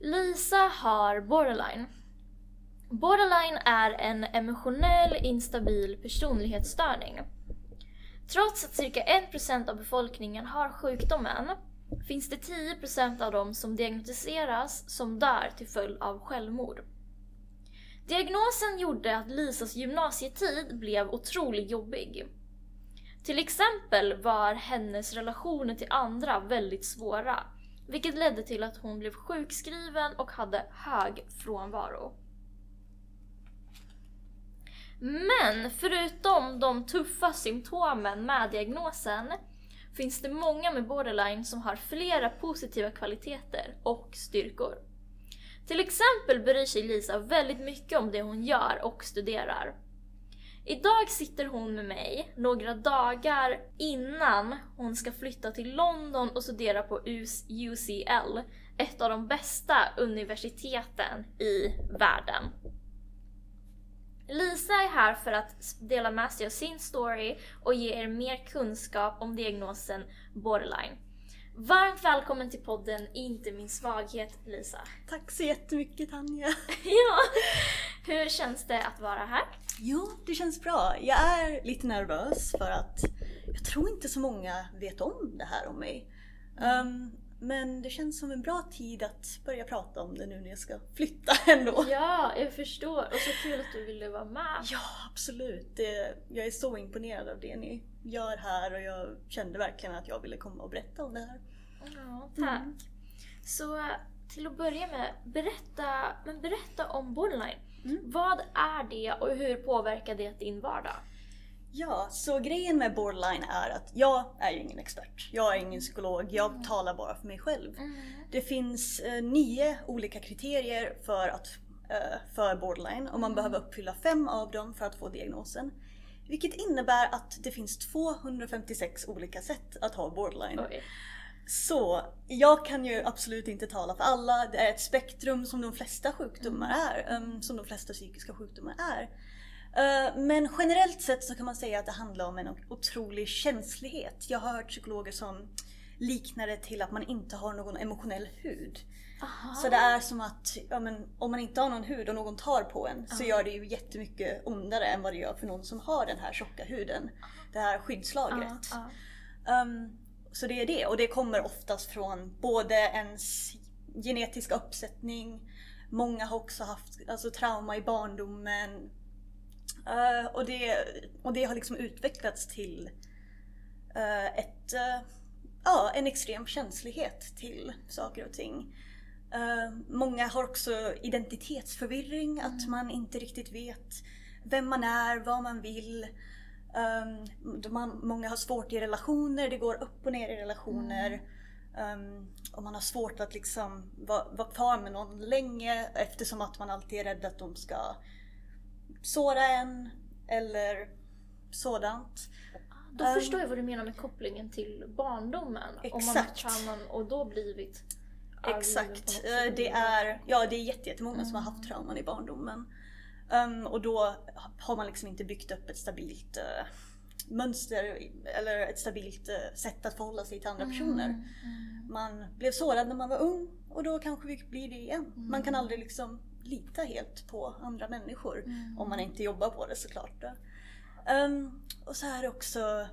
Lisa har borderline. Borderline är en emotionell instabil personlighetsstörning. Trots att cirka 1% av befolkningen har sjukdomen finns det 10% av dem som diagnostiseras som dör till följd av självmord. Diagnosen gjorde att Lisas gymnasietid blev otroligt jobbig. Till exempel var hennes relationer till andra väldigt svåra, vilket ledde till att hon blev sjukskriven och hade hög frånvaro. Men förutom de tuffa symptomen med diagnosen finns det många med borderline som har flera positiva kvaliteter och styrkor. Till exempel bryr sig Lisa väldigt mycket om det hon gör och studerar. Idag sitter hon med mig några dagar innan hon ska flytta till London och studera på UCL, ett av de bästa universiteten i världen. Lisa är här för att dela med sig av sin story och ge er mer kunskap om diagnosen borderline. Varmt välkommen till podden Inte min svaghet Lisa. Tack så jättemycket Tanja. ja, hur känns det att vara här? Jo, det känns bra. Jag är lite nervös för att jag tror inte så många vet om det här om mig. Um, men det känns som en bra tid att börja prata om det nu när jag ska flytta ändå. Ja, jag förstår. Och så kul att du ville vara med. Ja, absolut. Det, jag är så imponerad av det ni gör här och jag kände verkligen att jag ville komma och berätta om det här. Ja, tack. Mm. Så till att börja med, berätta, men berätta om borderline. Mm. Vad är det och hur påverkar det din vardag? Ja, så grejen med borderline är att jag är ju ingen expert. Jag är ingen psykolog, jag mm. talar bara för mig själv. Mm. Det finns eh, nio olika kriterier för, att, eh, för borderline och man mm. behöver uppfylla fem av dem för att få diagnosen. Vilket innebär att det finns 256 olika sätt att ha borderline. Oj. Så jag kan ju absolut inte tala för alla. Det är ett spektrum som de flesta sjukdomar mm. är, um, som de flesta psykiska sjukdomar är. Eh, men generellt sett så kan man säga att det handlar om en otrolig känslighet. Jag har hört psykologer som liknar det till att man inte har någon emotionell hud. Aha. Så det är som att ja, men, om man inte har någon hud och någon tar på en så gör det ju jättemycket ondare än vad det gör för någon som har den här tjocka huden. Det här skyddslagret. Um, så det är det och det kommer oftast från både ens genetiska uppsättning, många har också haft alltså, trauma i barndomen, Uh, och, det, och det har liksom utvecklats till uh, ett, uh, ja, en extrem känslighet till saker och ting. många har också identitetsförvirring, mm. att man inte riktigt vet vem man är, vad man vill. Um, man, många har svårt i relationer, det går upp och ner i relationer. Mm. Um, och man har svårt att liksom vara, vara kvar med någon länge eftersom att man alltid är rädd att de ska såra en eller sådant. Då um, förstår jag vad du menar med kopplingen till barndomen. Exakt. Om man har trauman och då blivit Exakt. Eh, det är, ja, det är jättemånga mm. som har haft trauman i barndomen. Um, och då har man liksom inte byggt upp ett stabilt uh, mönster eller ett stabilt uh, sätt att förhålla sig till andra mm. personer. Mm. Man blev sårad när man var ung och då kanske vi blir det igen. Man kan mm. aldrig liksom lita helt på andra människor. Mm. Om man inte jobbar på det såklart. Um, och så är också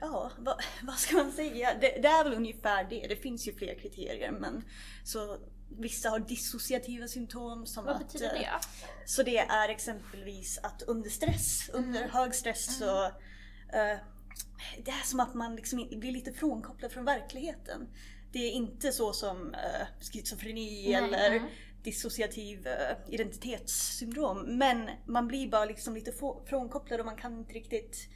Ja, vad, vad ska man säga? Det, det, är väl ungefär det. Det finns ju fler kriterier men så Vissa har dissociativa symptom. Som Vad att, betyder det? Så det är exempelvis att under stress, mm. under hög stress mm. så uh, Det är som att man liksom blir lite frånkopplad från verkligheten. Det är inte så som uh, schizofreni Nej, eller mm dissociativ uh, identitetssyndrom. Men man blir bara liksom lite frånkopplad och man kan inte riktigt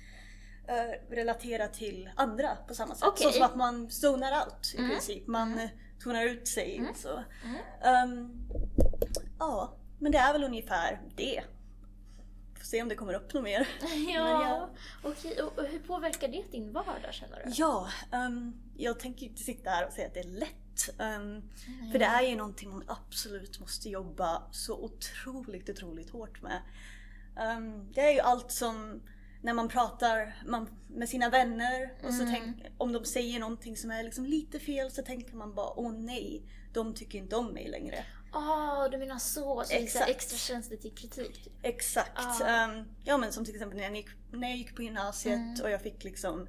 relatera till andra på samma sätt. Okay. Så som att man zonar out i mm. princip. Man mm. Tonar ut sig. Mm. Så. Um, ja, men det är väl ungefär det. Får se om det kommer upp något mer. Ja, jag... okej. Och hur påverkar det din vardag känner du? Ja, um, jag tänker inte sitta här och säga att det är lätt Um, För det är ju någonting man absolut måste jobba så otroligt, otroligt hårt med. Det är ju allt som när man pratar man, med sina vänner och så mm. tänk, om de säger någonting som är liksom lite fel så tänker man bara åh nej, de tycker inte om mig längre. Ah, du menar så, så Exakt. Extra känsligt till kritik? Typ. Exakt. Ah. Ehm, ja men som till exempel när jag gick, när jag gick på gymnasiet Mm. och jag fick liksom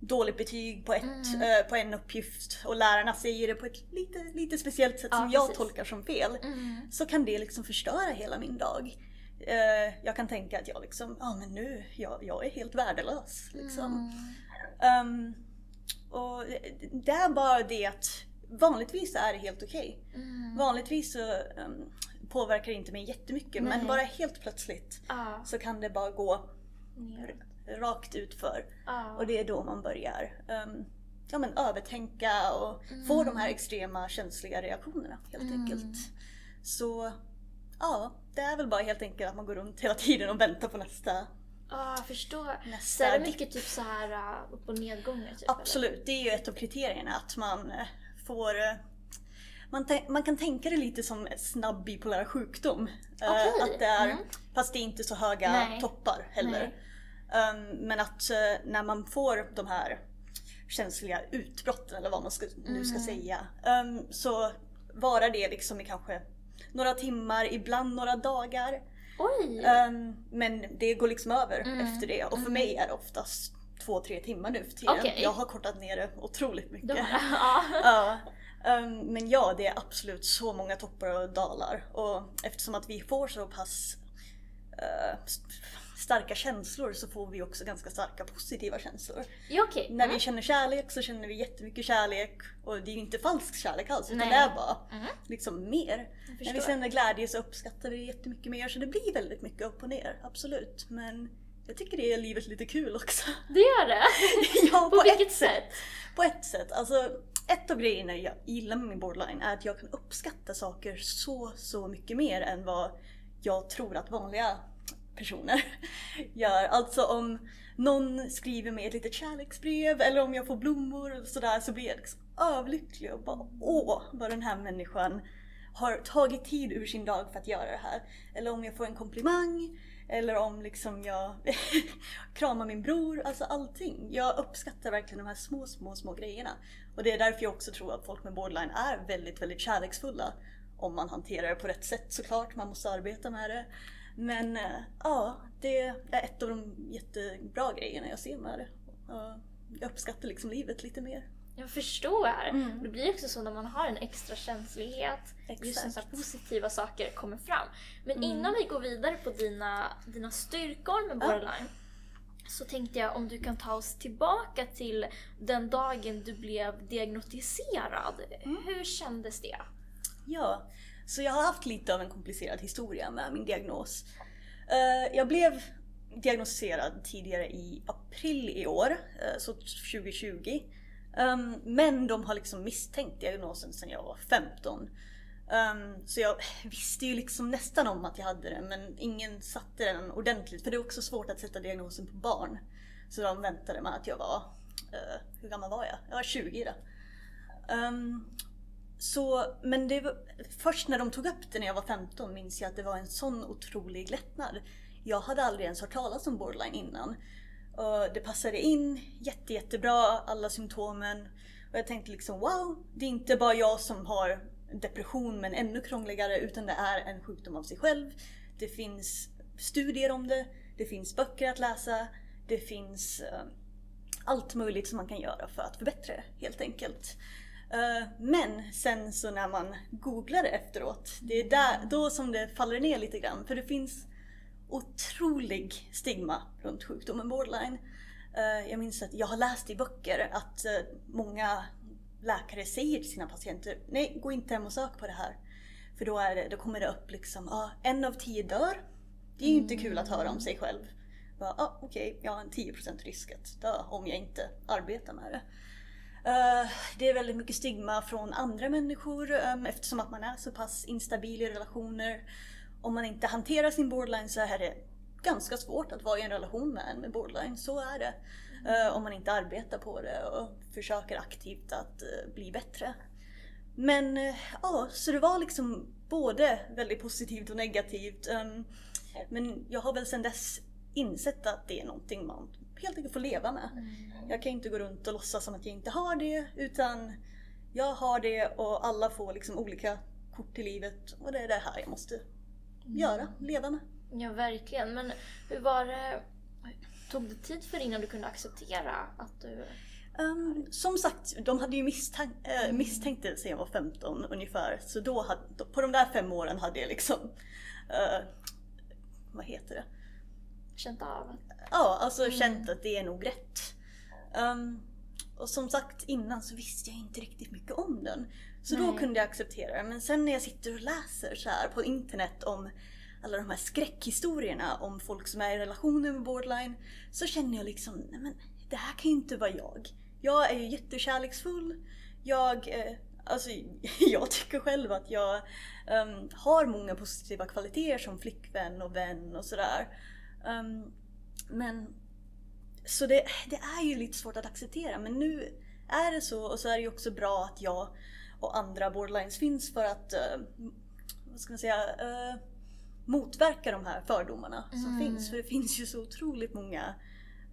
dåligt betyg på, ett, Mm. eh, på en uppgift och lärarna säger det på ett lite, lite speciellt sätt Ja, som jag precis. tolkar som fel. Mm. Så kan det liksom förstöra hela min dag. Eh, jag kan tänka att jag liksom, ja men nu, jag, jag är helt värdelös. Liksom. Mm. Ehm, och det är bara det att vanligtvis är det helt okej. Mm. Vanligtvis så ehm, påverkar det inte mig jättemycket men Nej. bara helt plötsligt Ja, så kan det bara gå ner. rakt ut för Ja. och det är då man börjar ehm, ja, men övertänka och få de här extrema känsliga reaktionerna helt Mm. enkelt. Så ja, det är väl bara helt enkelt att man går runt hela tiden och väntar på nästa, Ja, jag förstår. Så nästa är det mycket typ så här uh, upp och nedgångar? Typ, Absolut, det är ju ett av kriterierna att man eh, får eh, man, man kan tänka det lite som snabb bipolär sjukdom. Eh, Okej, Att det är, mm. Fast det är inte så höga Nej. toppar heller. Um, men att eh, när man får de här känsliga utbrotten eller vad man ska, nu ska Mm. säga. um, så varar det liksom i kanske några timmar, ibland några dagar. Oj! Um, men det går liksom över Mm. efter det och för Mm. mig är det oftast två, tre timmar nu för tiden. Okej. Jag har kortat ner det otroligt mycket. Ja. Ehm, men ja, det är absolut så många toppar och dalar. Och eftersom att vi får så pass st- starka känslor så får vi också ganska starka positiva känslor. ja, okej. När Mm. vi känner kärlek så känner vi jättemycket kärlek och det är ju inte falsk kärlek alls utan Nej. det är bara Mm. liksom mer. När vi känner glädje så uppskattar vi jättemycket mer så det blir väldigt mycket upp och ner, absolut. Men jag tycker det är livet lite kul också. Det gör det? ja, På ett vilket sätt? på ett sätt. Alltså, ett av grejerna jag gillar med min borderline är att jag kan uppskatta saker så, så mycket mer än vad jag tror att vanliga personer gör. Alltså om någon skriver mig ett litet kärleksbrev eller om jag får blommor och sådär så blir jag liksom överlycklig och bara åh vad den här människan har tagit tid ur sin dag för att göra det här. Eller om jag får en komplimang eller om liksom jag kramar min bror, alltså allting. Jag uppskattar verkligen de här små, små, små grejerna. Och det är därför jag också tror att folk med borderline är väldigt, väldigt kärleksfulla. Om man hanterar det på rätt sätt såklart, man måste arbeta med det. Men eh, ja, det är ett av de jättebra grejerna jag ser med det. Jag uppskattar liksom livet lite mer. Jag förstår. Mm. Det blir också så när man har en extra känslighet, just när Exakt. positiva saker kommer fram. Men Mm. innan vi går vidare på dina, dina styrkor med Ja. borderline så tänkte jag om du kan ta oss tillbaka till den dagen du blev diagnostiserad. Mm. Hur kändes det? Ja, så jag har haft lite av en komplicerad historia med min diagnos. Eh, jag blev diagnostiserad tidigare i april i år, eh, så 2020. Ehm, men de har liksom misstänkt diagnosen sedan jag var 15. Um, ehm, Så jag visste ju liksom nästan om att jag hade den, men ingen satte den ordentligt för det är också svårt att sätta diagnosen på barn. Så de väntade med att jag var, eh, hur gammal var jag? Jag var 20 då. Um, så, men det var, först när de tog upp det när jag var 15 minns jag att det var en sån otrolig lättnad. Jag hade aldrig ens hört talas om borderline innan. Och det passade in jätte, jättebra, alla symptomen. Och jag tänkte liksom wow, det är inte bara jag som har depression men ännu krångligare utan det är en sjukdom av sig själv. Det finns studier om det, det finns böcker att läsa, det finns eh, allt möjligt som man kan göra för att förbättra det helt enkelt. Eh, men sen så när man googlar efteråt, det är där, då som det faller ner lite grann. För det finns otrolig stigma runt sjukdomen borderline. Eh, jag minns att jag har läst i böcker att eh, många läkare säger till sina patienter, nej gå inte hem och sök på det här. För då, är det, då kommer det upp liksom, ah, en av tio dör. Det är ju inte kul att höra om sig själv. Ah, Okej, jag har en 10% risk att dö om jag inte arbetar med det. Eh, det är väldigt mycket stigma från andra människor ehm, eftersom att man är så pass instabil i relationer. Om man inte hanterar sin borderline så är det ganska svårt att vara i en relation med en med borderline. Så är det. Eh, om man inte arbetar på det och försöker aktivt att eh, bli bättre. Men ja, så det var liksom både väldigt positivt och negativt. Ehm, men jag har väl sedan dess insett att det är någonting man helt enkelt får leva med. Jag kan inte gå runt och låtsas som att jag inte har det utan Jag har det och alla får liksom olika kort i livet och det är det här jag måste göra, leva med. Ja, verkligen. Men hur var det? Tog det tid för innan du kunde acceptera att du... Um, som sagt, de hade ju misstänk, äh, misstänkt det sen jag var 15 ungefär. Så då hade, på de där fem åren hade jag liksom, uh, vad heter det? Känt av? Ja, alltså mm. känt att det är nog rätt. Um, och som sagt innan så visste jag inte riktigt mycket om den. Så Nej. då kunde jag acceptera det. Men sen när jag sitter och läser så här på internet om alla de här skräckhistorierna om folk som är i relationer med borderline så känner jag liksom, nej men det här kan ju inte vara jag. Jag är ju jättekärleksfull. Jag, eh, alltså, jag tycker själv att jag um, har många positiva kvaliteter som flickvän och vän och sådär. Um, men så det, det är ju lite svårt att acceptera men nu är det så och så är det ju också bra att jag och andra borderlines finns för att, uh, vad ska man säga, uh, motverka de här fördomarna som mm. finns. För det finns ju så otroligt många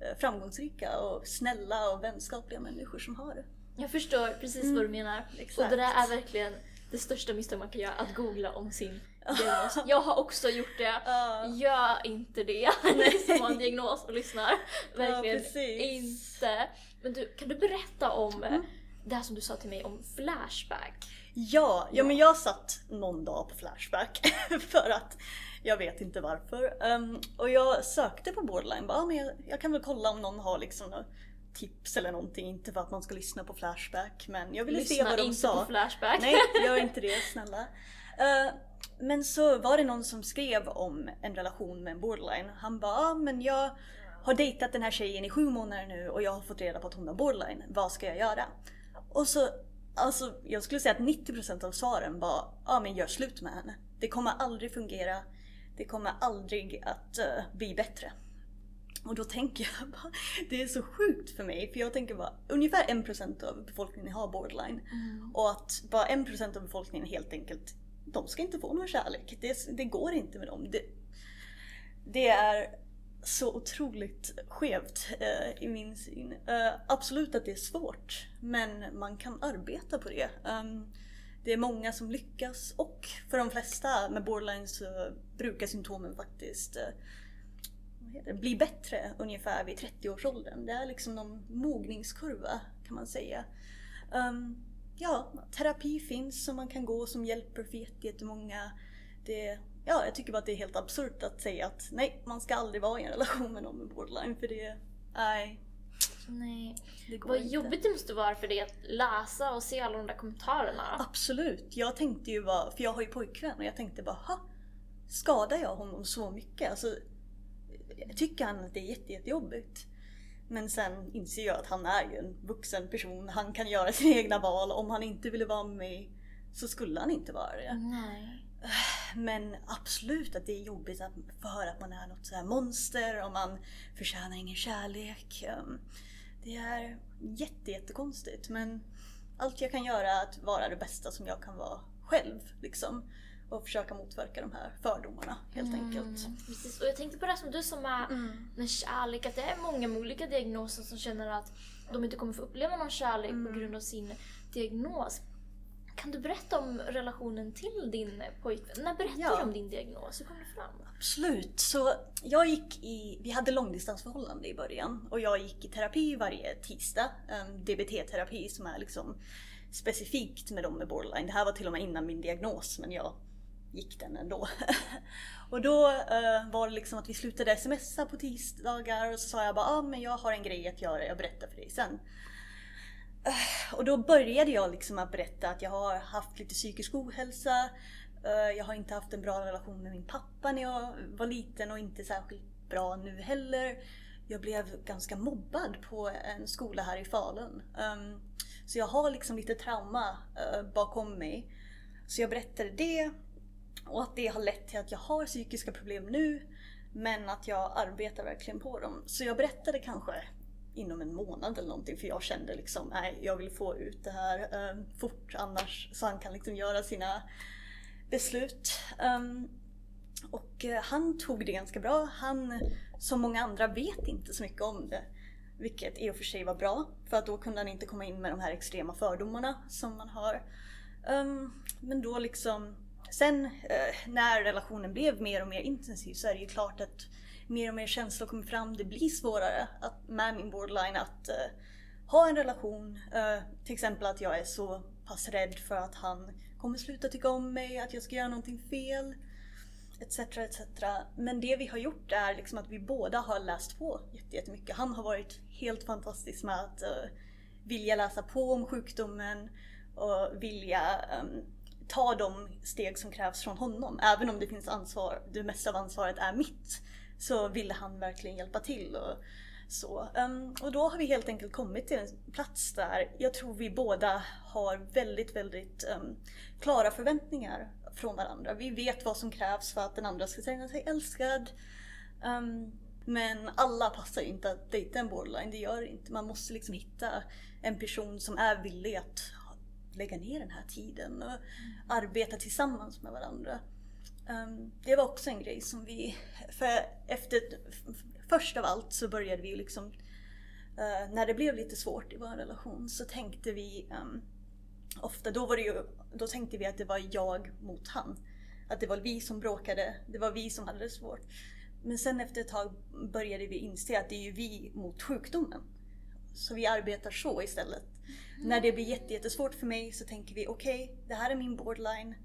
uh, framgångsrika och snälla och vänskapliga människor som har det. Jag förstår precis mm. vad du mm. menar. Exakt. Och det där är verkligen det största misstag man kan göra, att googla om sin diagnos. Jag har också gjort det. Uh. Gör inte det, ni som har en diagnos och lyssnar. Verkligen uh, inte. Men du, kan du berätta om mm. det här som du sa till mig om Flashback? Ja, ja, men jag satt någon dag på Flashback för att jag vet inte varför. Um, och jag sökte på borderline, bara, men jag, jag, kan väl kolla om någon har liksom tips eller någonting. Inte för att man ska lyssna på Flashback men jag ville lyssna se vad de sa. Lyssna inte på Flashback. Nej, gör inte det snälla. Uh, men så var det någon som skrev om en relation med en borderline. Han bara, ah, men jag har dejtat den här tjejen i sju månader nu och jag har fått reda på att hon har borderline. Vad ska jag göra? Och så, alltså jag skulle säga att 90% av svaren var, ja ah, men gör slut med henne. Det kommer aldrig fungera. Det kommer aldrig att uh, bli bättre. Och då tänker jag bara, det är så sjukt för mig för jag tänker bara ungefär 1% av befolkningen har borderline. Mm. Och att bara 1% av befolkningen helt enkelt, de ska inte få någon kärlek. Det, det går inte med dem. Det, det är så otroligt skevt eh, i min syn. Eh, absolut att det är svårt men man kan arbeta på det. Um, det är många som lyckas och för de flesta med borderline så brukar symptomen faktiskt eh, bli bättre ungefär vid 30-årsåldern. Det är liksom någon mogningskurva kan man säga. Um, ja, terapi finns som man kan gå som hjälper för jättemånga. Det, ja, jag tycker bara att det är helt absurt att säga att nej, man ska aldrig vara i en relation med någon med borderline för det, nej. Nej. Det Vad inte. jobbigt det måste vara för dig att läsa och se alla de där kommentarerna. Absolut. Jag tänkte ju bara, för jag har ju pojkvän och jag tänkte bara, ha, skadar jag honom så mycket? Alltså, tycker han att det är jätte, jättejobbigt. Men sen inser jag att han är ju en vuxen person. Han kan göra sina egna val. Om han inte ville vara med mig så skulle han inte vara det. Nej. Men absolut att det är jobbigt att höra att man är något så monster och man förtjänar ingen kärlek. Ehm, det är jätte, jättekonstigt men allt jag kan göra är att vara det bästa som jag kan vara själv. Liksom och försöka motverka de här fördomarna helt mm, enkelt. Precis. Och jag tänkte på det som du sa med, mm. med kärlek, att det är många med olika diagnoser som känner att de inte kommer få uppleva någon kärlek mm. på grund av sin diagnos. Kan du berätta om relationen till din pojkvän? När berättade ja. du om din diagnos? Hur kom det fram? Absolut. Så jag gick i, vi hade långdistansförhållande i början och jag gick i terapi varje tisdag. Um, DBT-terapi som är liksom specifikt med dem med borderline. Det här var till och med innan min diagnos men jag gick den ändå. och då eh, var det liksom att vi slutade smsa på tisdagar och så sa jag bara ah, men jag har en grej att göra, jag berättar för dig sen. Eh, och då började jag liksom att berätta att jag har haft lite psykisk ohälsa. eh, jag har inte haft en bra relation med min pappa när jag var liten och inte särskilt bra nu heller. Jag blev ganska mobbad på en skola här i Falun. Um, så jag har liksom lite trauma eh, bakom mig. Så jag berättade det och att det har lett till att jag har psykiska problem nu men att jag arbetar verkligen på dem. Så jag berättade kanske inom en månad eller någonting för jag kände liksom nej jag vill få ut det här um, fort annars så han kan liksom göra sina beslut. Um, och uh, han tog det ganska bra. Han, som många andra, vet inte så mycket om det. Vilket i och för sig var bra, för att då kunde han inte komma in med de här extrema fördomarna som man har. Um, men då liksom, sen eh, när relationen blev mer och mer intensiv så är det ju klart att mer och mer känslor kommer fram. Det blir svårare att, med min borderline att eh, ha en relation. Eh, till exempel att jag är så pass rädd för att han kommer sluta tycka om mig, att jag ska göra någonting fel. Etc, etc. Men det vi har gjort är liksom att vi båda har läst på jättemycket. Han har varit helt fantastisk med att uh, vilja läsa på om sjukdomen och vilja um, ta de steg som krävs från honom. Även om det finns ansvar, det mesta av ansvaret är mitt, så ville han verkligen hjälpa till. Och, så, um, och då har vi helt enkelt kommit till en plats där jag tror vi båda har väldigt, väldigt um, klara förväntningar från varandra. Vi vet vad som krävs för att den andra ska känna sig älskad. Um, men alla passar inte att dejta en borderline, det gör det inte. Man måste liksom hitta en person som är villig att lägga ner den här tiden och arbeta tillsammans med varandra. Um, det var också en grej som vi, för efter, först av allt så började vi liksom, uh, när det blev lite svårt i vår relation så tänkte vi um, ofta, då var det ju, då tänkte vi att det var jag mot han. Att det var vi som bråkade, det var vi som hade det svårt. Men sen efter ett tag började vi inse att det är ju vi mot sjukdomen. Så vi arbetar så istället. Mm. När det blir jättesvårt för mig så tänker vi okej, okay, det här är min borderline.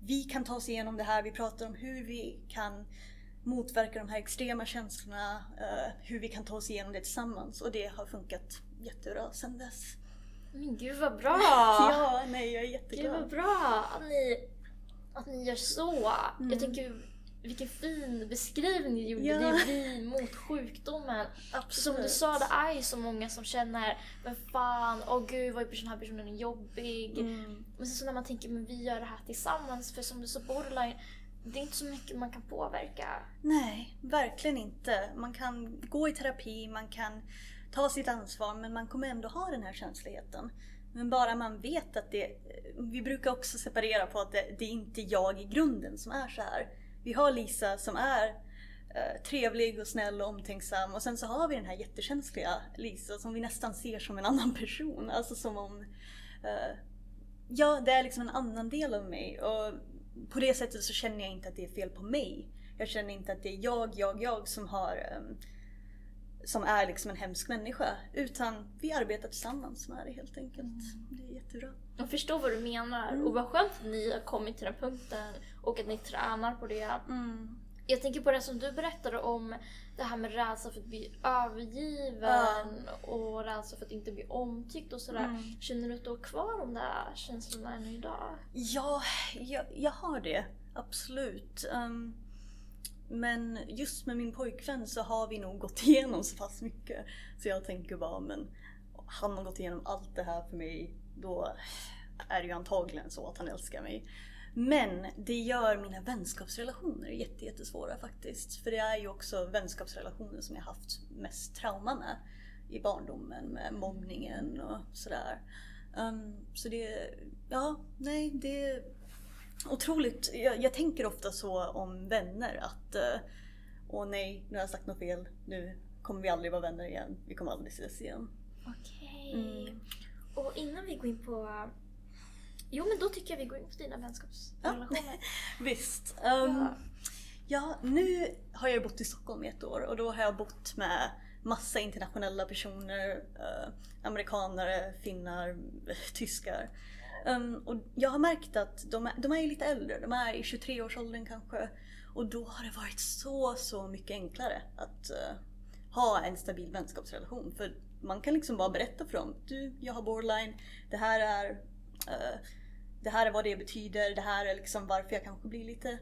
Vi kan ta oss igenom det här, vi pratar om hur vi kan motverka de här extrema känslorna, uh, hur vi kan ta oss igenom det tillsammans och det har funkat jättebra sen dess. Men gud vad bra! ja, nej jag är jätteglad. Gud vad bra att ni, att ni gör så. Mm. Jag tänker vilken fin beskrivning du gjorde. Ja. Det är vi mot sjukdomen. Absolut. Som du sa, det är ju så många som känner men fan, åh oh gud vad den här personen är jobbig. Mm. Men sen så när man tänker men vi gör det här tillsammans, för som du sa borderline, det är inte så mycket man kan påverka. Nej, verkligen inte. Man kan gå i terapi, man kan ta sitt ansvar men man kommer ändå ha den här känsligheten. Men bara man vet att det... Vi brukar också separera på att det, det är inte jag i grunden som är så här. Vi har Lisa som är eh, trevlig och snäll och omtänksam och sen så har vi den här jättekänsliga Lisa som vi nästan ser som en annan person. Alltså som om... Eh, ja, det är liksom en annan del av mig och på det sättet så känner jag inte att det är fel på mig. Jag känner inte att det är jag, jag, jag som har um, som är liksom en hemsk människa. Utan vi arbetar tillsammans med det helt enkelt. Mm. Det är jättebra. Jag förstår vad du menar mm. och vad skönt att ni har kommit till den punkten och att ni tränar på det. Mm. Jag tänker på det som du berättade om det här med rädsla för att bli övergiven och rädsla för att inte bli omtyckt och sådär. Mm. Känner du att du har kvar de där känslorna ännu idag? Ja, jag, jag har det. Absolut. Um, men just med min pojkvän så har vi nog gått igenom så pass mycket. Så jag tänker bara, men han har gått igenom allt det här för mig. Då är det ju antagligen så att han älskar mig. Men det gör mina vänskapsrelationer jättesvåra faktiskt. För det är ju också vänskapsrelationer som jag haft mest trauma med i barndomen med mobbningen och sådär. Um, så det, ja, nej, det otroligt, jag, jag, tänker ofta så om vänner att uh, åh nej, nu har jag sagt något fel, nu kommer vi aldrig vara vänner igen, vi kommer aldrig ses igen. Okej. Okay. Mm. Och innan vi går in på Jo men då tycker jag vi går in på dina vänskapsrelationer. Ja. Visst. Um, ja. ja, nu har jag bott i Stockholm i ett år och då har jag bott med massa internationella personer. Uh, amerikanare, finnar, tyskar. Um, och jag har märkt att de är, de är lite äldre, de är i 23-årsåldern kanske. Och då har det varit så, så mycket enklare att uh, ha en stabil vänskapsrelation. För man kan liksom bara berätta för dem. Du, jag har borderline. Det här är uh, det här är vad det betyder, det här är liksom varför jag kanske blir lite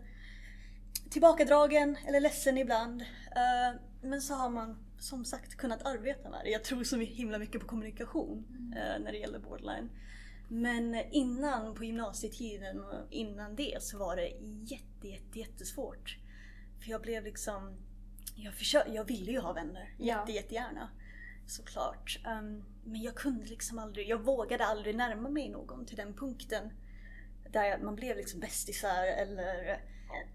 tillbakadragen eller ledsen ibland. Uh, men så har man som sagt kunnat arbeta med det. Jag tror så himla mycket på kommunikation uh, när det gäller borderline. Men innan, på gymnasietiden och innan det så var det jätte, jätte, jättesvårt. För jag blev liksom... Jag, försökte, jag ville ju ha vänner, ja. jätte, jättegärna. Såklart. Um, men jag kunde liksom aldrig, jag vågade aldrig närma mig någon till den punkten där man blev liksom bästisar eller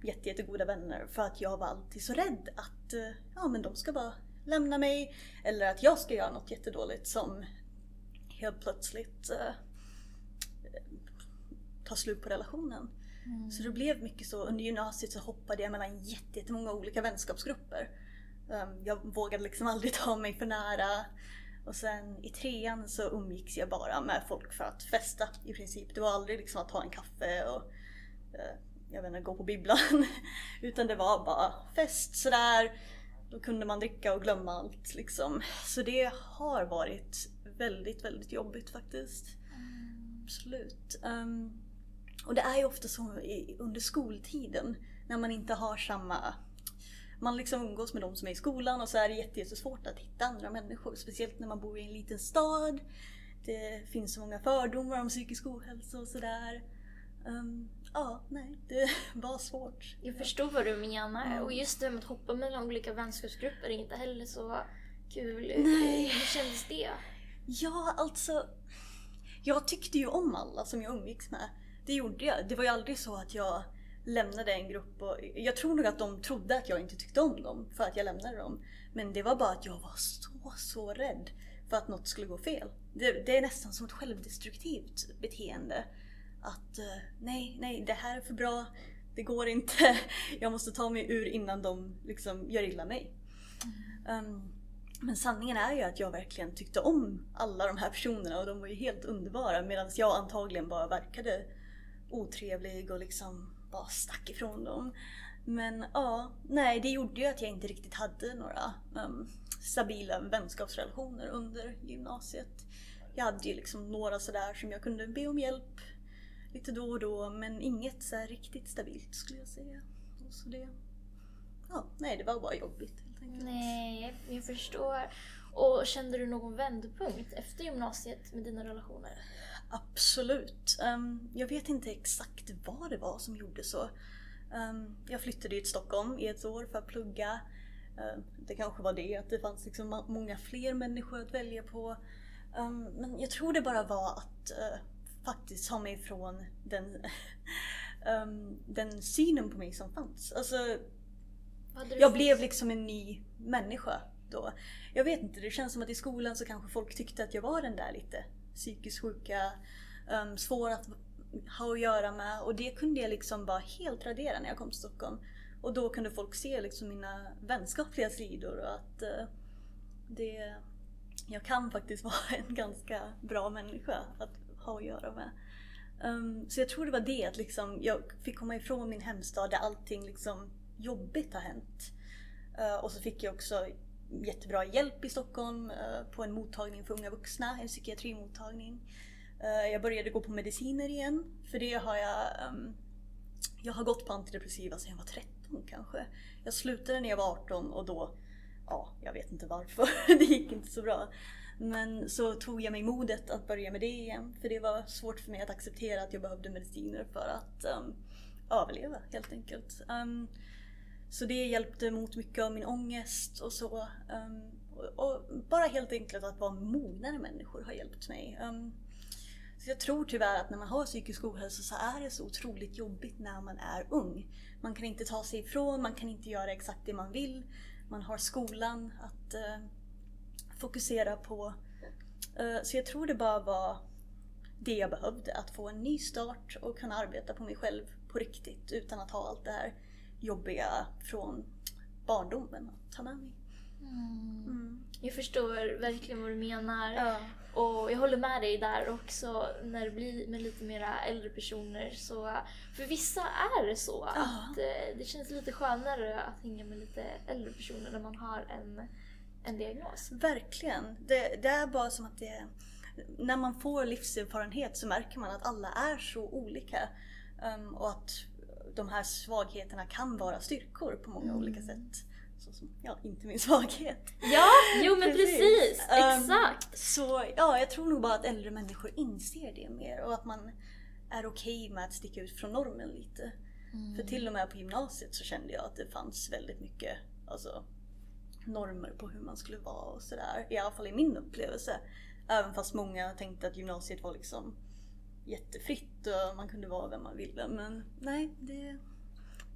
jätte, jättegoda vänner för att jag var alltid så rädd att ja, men de ska bara lämna mig eller att jag ska göra något jättedåligt som helt plötsligt uh, tar slut på relationen. Mm. Så det blev mycket så, under gymnasiet så hoppade jag mellan jättemånga olika vänskapsgrupper. Um, jag vågade liksom aldrig ta mig för nära. Och sen i trean så umgicks jag bara med folk för att festa i princip. Det var aldrig liksom att ta en kaffe och uh, jag vet inte, gå på bibblan. Utan det var bara fest sådär. Då kunde man dricka och glömma allt liksom. Så det har varit väldigt, väldigt jobbigt faktiskt. Absolut. Um, och det är ju ofta så under skoltiden när man inte har samma man liksom umgås med de som är i skolan och så är det jättesvårt att hitta andra människor. Speciellt när man bor i en liten stad. Det finns så många fördomar om psykisk ohälsa och sådär. Um, ja, nej, det var svårt. Jag förstår vad du menar. Mm. Och just det med att hoppa mellan olika vänskapsgrupper är inte heller så kul. Nej. Hur kändes det? Ja, alltså. Jag tyckte ju om alla som jag umgicks med. Det gjorde jag. Det var ju aldrig så att jag lämnade en grupp och jag tror nog att de trodde att jag inte tyckte om dem för att jag lämnade dem. Men det var bara att jag var så, så rädd för att något skulle gå fel. Det, det är nästan som ett självdestruktivt beteende. Att uh, nej, nej, det här är för bra. Det går inte. Jag måste ta mig ur innan de liksom gör illa mig. Mm. Um, men sanningen är ju att jag verkligen tyckte om alla de här personerna och de var ju helt underbara medan jag antagligen bara verkade otrevlig och liksom bara stack ifrån dem. Men ja, nej det gjorde ju att jag inte riktigt hade några um, stabila vänskapsrelationer under gymnasiet. Jag hade ju liksom några sådär som jag kunde be om hjälp lite då och då men inget så riktigt stabilt skulle jag säga. Och så det, ja, nej det var bara jobbigt. Nej, jag förstår. Och kände du någon vändpunkt efter gymnasiet med dina relationer? Absolut. Um, jag vet inte exakt vad det var som gjorde så. Um, jag flyttade till Stockholm i ett år för att plugga. Uh, det kanske var det, att det fanns liksom många fler människor att välja på. Um, men jag tror det bara var att uh, faktiskt ha mig ifrån den, den synen på mig som fanns. Alltså, jag blev liksom en ny människa då. Jag vet inte, det känns som att i skolan så kanske folk tyckte att jag var den där lite psykiskt sjuka, um, svåra att ha att göra med och det kunde jag liksom bara helt radera när jag kom till Stockholm. Och då kunde folk se liksom mina vänskapliga sidor och att uh, det, jag kan faktiskt vara en ganska bra människa att ha att göra med. Um, så jag tror det var det, att liksom jag fick komma ifrån min hemstad där allting liksom jobbigt har hänt. Eh, och så fick jag också jättebra hjälp i Stockholm eh, på en mottagning för unga vuxna, en psykiatrimottagning. Eh, jag började gå på mediciner igen, för det har jag ehm, jag har gått på antidepressiva sedan jag var 13 kanske. Jag slutade när jag var 18 och då, ja, jag vet inte varför, det gick inte så bra. Men så tog jag mig modet att börja med det igen, för det var svårt för mig att acceptera att jag behövde mediciner för att um, överleva helt enkelt. Um, så det hjälpte mot mycket av min ångest och så. Um, och, och, bara helt enkelt att vara mognare människor har hjälpt mig. Um, så jag tror tyvärr att när man har psykisk ohälsa så är det så otroligt jobbigt när man är ung. Man kan inte ta sig ifrån, man kan inte göra exakt det man vill. Man har skolan att uh, fokusera på. Uh, så jag tror det bara var det jag behövde, att få en ny start och kunna arbeta på mig själv på riktigt utan att ha allt det här jobbiga från barndomen att ta med mig. Mm. Mm. Jag förstår verkligen vad du menar. Ja. Och jag håller med dig där också när det blir med lite mera äldre personer. Så, för vissa är det så ja. att eh, det känns lite skönare att hänga med lite äldre personer när man har en, en diagnos. Verkligen. Det, det är bara som att det när man får livserfarenhet så märker man att alla är så olika. Um, och att de här svagheterna kan vara styrkor på många mm. olika sätt. Så som, ja, inte min svaghet. Ja, jo men precis, precis. exakt. Um, så ja, jag tror nog bara att äldre människor inser det mer och att man är okej okay med att sticka ut från normen lite. Mm. För till och med på gymnasiet så kände jag att det fanns väldigt mycket alltså, normer på hur man skulle vara och sådär. I alla fall i min upplevelse. Även fast många tänkte att gymnasiet var liksom jättefritt och man kunde vara vem man ville. Men nej, det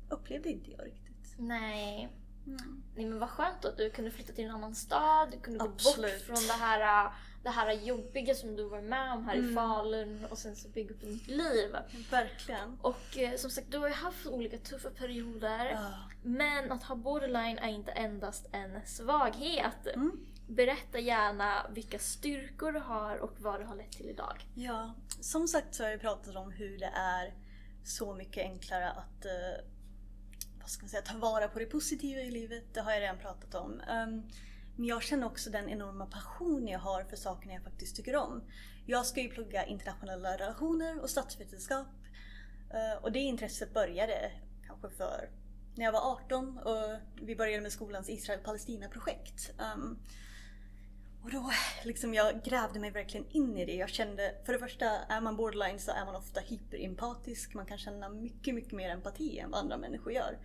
upplevde inte jag riktigt. Nej. Mm. Nej men vad skönt att du kunde flytta till en annan stad, du kunde gå Absolut. bort från det här, det här jobbiga som du var med om här i Mm. Falun och sen så bygga upp ett nytt liv. Verkligen. Och eh, som sagt, du har ju haft olika tuffa perioder. Ja. Men att ha borderline är inte endast en svaghet. Mm. Berätta gärna vilka styrkor du har och vad det har lett till idag. Ja, som sagt så har jag pratat om hur det är så mycket enklare att eh, vad ska man säga, ta vara på det positiva i livet. Det har jag redan pratat om. Ehm, men jag känner också den enorma passion jag har för sakerna jag faktiskt tycker om. Jag ska ju plugga internationella relationer och statsvetenskap. Eh, och det intresset började kanske för när jag var 18 och vi började med skolans Israel-Palestina-projekt. Ehm, och då liksom jag grävde mig verkligen in i det. Jag kände, för det första, är man borderline så är man ofta hyperempatisk. Man kan känna mycket, mycket mer empati än vad andra människor gör.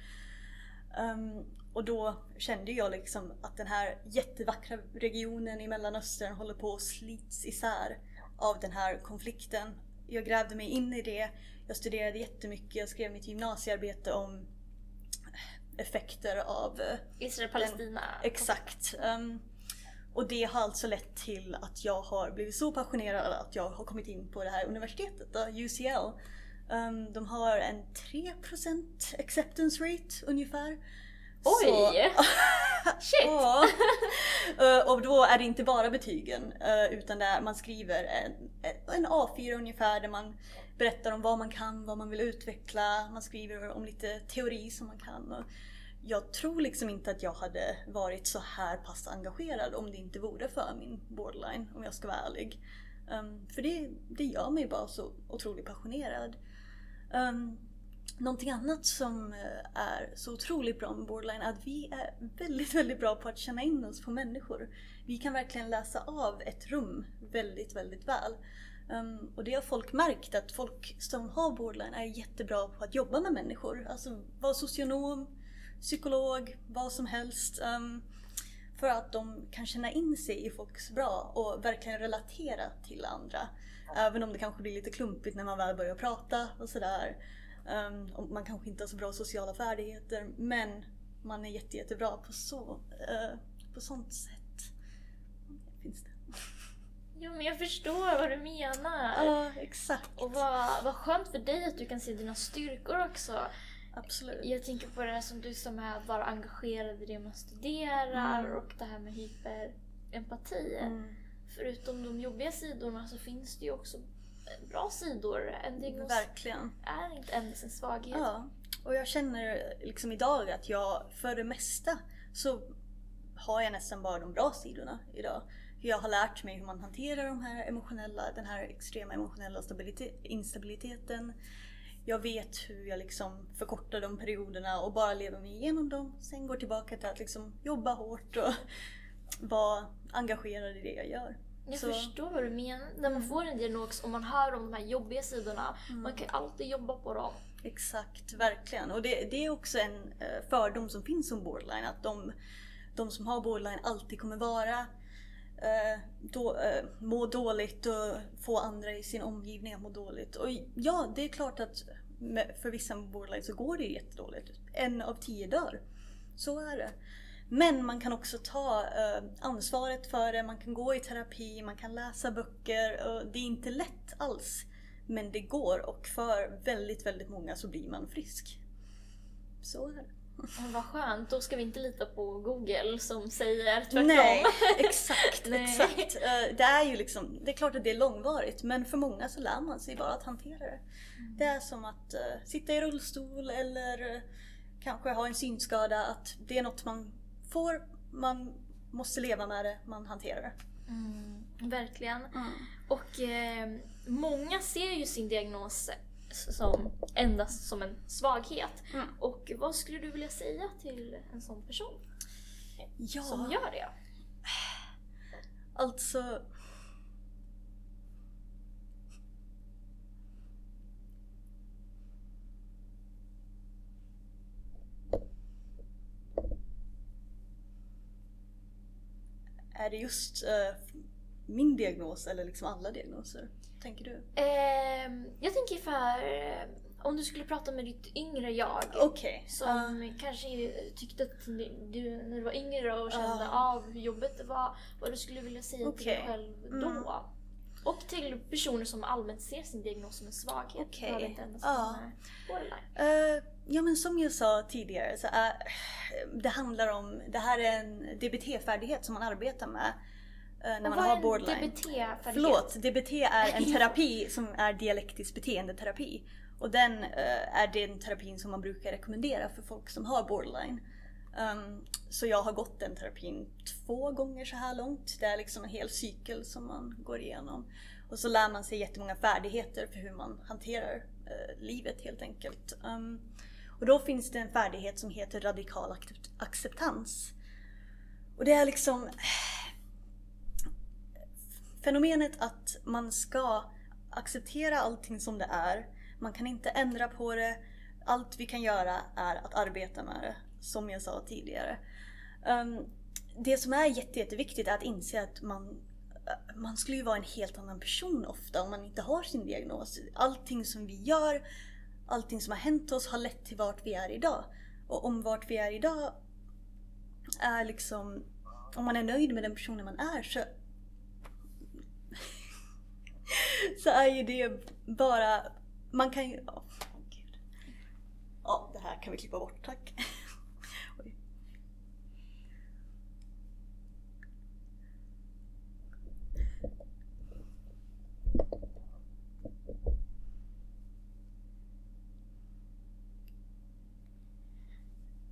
Ehm, och då kände jag liksom att den här jättevackra regionen i Mellanöstern håller på att slits isär av den här konflikten. Jag grävde mig in i det. Jag studerade jättemycket. Jag skrev mitt gymnasiearbete om effekter av eh, Israel-Palestina. Exakt. Ehm, och det har alltså lett till att jag har blivit så passionerad att jag har kommit in på det här universitetet, då, UCL. Ehm, de har en 3% acceptance rate ungefär. Oj! Shit! Ja. Eh, och då är det inte bara betygen eh, utan det är, man skriver en, en A4 ungefär där man berättar om vad man kan, vad man vill utveckla. Man skriver om lite teori som man kan. Och jag tror liksom inte att jag hade varit så här pass engagerad om det inte vore för min borderline, om jag ska vara ärlig. Um, för det, det gör mig bara så otroligt passionerad. Um, någonting annat som eh, är så otroligt bra med borderline är att vi är väldigt, väldigt bra på att känna in oss på människor. Vi kan verkligen läsa av ett rum väldigt, väldigt väl. Um, och det har folk märkt att folk som har borderline är jättebra på att jobba med människor. Alltså vara socionom, psykolog, vad som helst. Um, för att de kan känna in sig i folks bra och verkligen relatera till andra. Även om det kanske blir lite klumpigt när man väl börjar prata och sådär. Um, man kanske inte har så bra sociala färdigheter men man är jätte, jättebra på, så, uh, på sånt sätt. Finns det? Jo men jag förstår vad du menar. Ja, exakt. Och vad, vad skönt för dig att du kan se dina styrkor också. Absolut. Jag tänker på det här som du som är att vara engagerad i det man studerar Mm. och det här med hyperempati. Mm. Förutom de jobbiga sidorna så finns det ju också bra sidor. En diagnos Verkligen. är inte endast en svaghet. Ja, och jag känner liksom idag att jag för det mesta så har jag nästan bara de bra sidorna idag. Jag har lärt mig hur man hanterar de här emotionella, den här extrema emotionella stabilite- instabiliteten. Jag vet hur jag liksom förkortar de perioderna och bara lever mig igenom dem. Sen går tillbaka till att liksom jobba hårt och vara engagerad i det jag gör. Jag Så- förstår vad du menar. När man Mm. får en diagnos och man hör om de här jobbiga sidorna, man kan alltid jobba på dem. Exakt, verkligen. Och det, det är också en eh, fördom som finns om borderline. Att de, de som har borderline alltid kommer vara eh, då, eh, må dåligt och få andra i sin omgivning att må dåligt. Och ja, det är klart att med, för vissa med borderline så går det jättedåligt. En av tio dör. Så är det. Men man kan också ta eh, ansvaret för det, man kan gå i terapi, man kan läsa böcker. Och det är inte lätt alls. Men det går och för väldigt, väldigt många så blir man frisk. Så är det. Men vad skönt, då ska vi inte lita på Google som säger tvärtom. Nej, exakt, Nej. exakt. Eh, Det är ju liksom, det är klart att det är långvarigt men för många så lär man sig bara att hantera det. Det är som att eh, sitta i rullstol eller eh, kanske ha en synskada, att det är något man får, man måste leva med det, man hanterar det. Mm, verkligen. Och eh, många ser ju sin diagnos som endast som en svaghet. Mm. Och vad skulle du vilja säga till en sån person Ja, som gör det? alltså Är det just eh, min diagnos eller liksom alla diagnoser? Tänker du? Eh, jag tänker för om du skulle prata med ditt yngre jag. Okej. Som uh, kanske tyckte att du när du var yngre och kände Ja. av hur jobbigt det var. Vad du skulle vilja säga till dig själv då. Mm. Och till personer som allmänt ser sin diagnos som en svaghet. Behöver inte endast Ja. Eh, ja men som jag sa tidigare så är det handlar om, det här är en DBT-färdighet som man arbetar med när Och man har borderline. DBT-färdighet? Förlåt, DBT är en terapi som är dialektisk beteendeterapi. Och den eh, är den terapin som man brukar rekommendera för folk som har borderline. Um, så jag har gått den terapin två gånger så här långt. Det är liksom en hel cykel som man går igenom. Och så lär man sig jättemånga färdigheter för hur man hanterar eh, livet helt enkelt. Um, och då finns det en färdighet som heter radikal accept- acceptans. Och det är liksom fenomenet att man ska acceptera allting som det är. Man kan inte ändra på det. Allt vi kan göra är att arbeta med det, som jag sa tidigare. Um, det som är jätte, jätteviktigt är att inse att man, man skulle ju vara en helt annan person ofta om man inte har sin diagnos. Allting som vi gör, allting som har hänt oss har lett till vart vi är idag. Och om vart vi är idag är liksom, om man är nöjd med den personen man är så så är ju det bara, man kan ju, åh, gud. Ja, det här kan vi klippa bort, tack. Oj.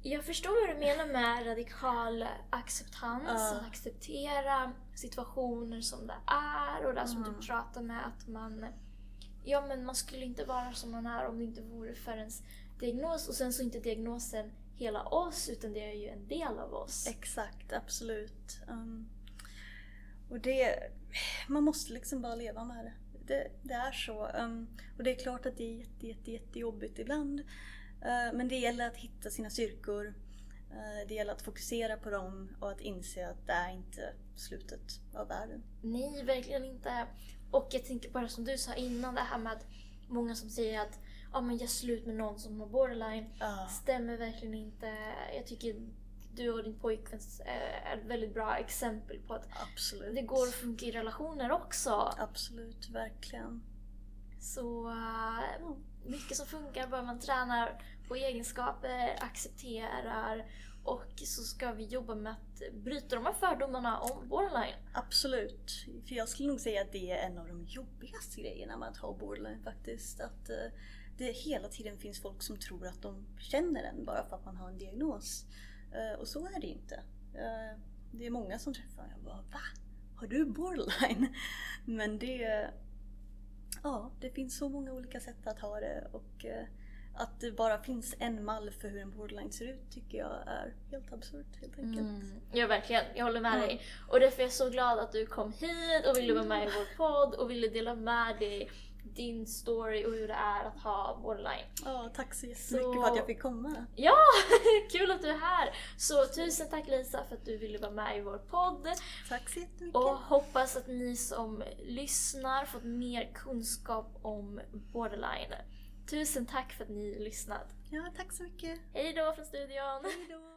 Jag förstår vad du menar med radikal acceptans. Ja. Att acceptera situationer som det är och det som Mm. du pratar med att man Ja men man skulle inte vara som man är om det inte vore för ens diagnos och sen så är inte diagnosen hela oss utan det är ju en del av oss. Exakt, absolut. Um, och det, man måste liksom bara leva med det. Det, det är så. Um, och det är klart att det är jätte, jätte, jättejobbigt ibland. Uh, men det gäller att hitta sina styrkor. Uh, det gäller att fokusera på dem och att inse att det är inte slutet av världen. Nej, verkligen inte. Och jag tänker på det som du sa innan, det här med att många som säger att ja, men gör slut med någon som har borderline. Ja, stämmer verkligen inte. Jag tycker du och din pojkvän eh, är ett väldigt bra exempel på att absolut. det går att funka i relationer också. Absolut, verkligen. Så eh, mycket som funkar, bara man tränar och egenskaper, accepterar och så ska vi jobba med att bryta de här fördomarna om borderline. Absolut. För jag skulle nog säga att det är en av de jobbigaste grejerna med att ha borderline faktiskt. Att eh, det hela tiden finns folk som tror att de känner en bara för att man har en diagnos. Eh, och så är det inte. Eh, det är många som träffar en och bara Va? Har du borderline? Men det... Ja, det finns så många olika sätt att ha det och att det bara finns en mall för hur en borderline ser ut tycker jag är helt absurt helt enkelt. Mm. Ja verkligen, jag håller med Mm. dig. Och därför är jag så glad att du kom hit och ville vara med i vår podd och ville dela med dig din story och hur det är att ha borderline. Ja, tack så jättemycket Så- för att jag fick komma. Ja, kul att du är här! Så tusen tack Lisa för att du ville vara med i vår podd. Tack så jättemycket. Och hoppas att ni som lyssnar fått mer kunskap om borderline. Tusen tack för att ni lyssnat. Ja, tack så mycket. Hej då från studion! Hej då.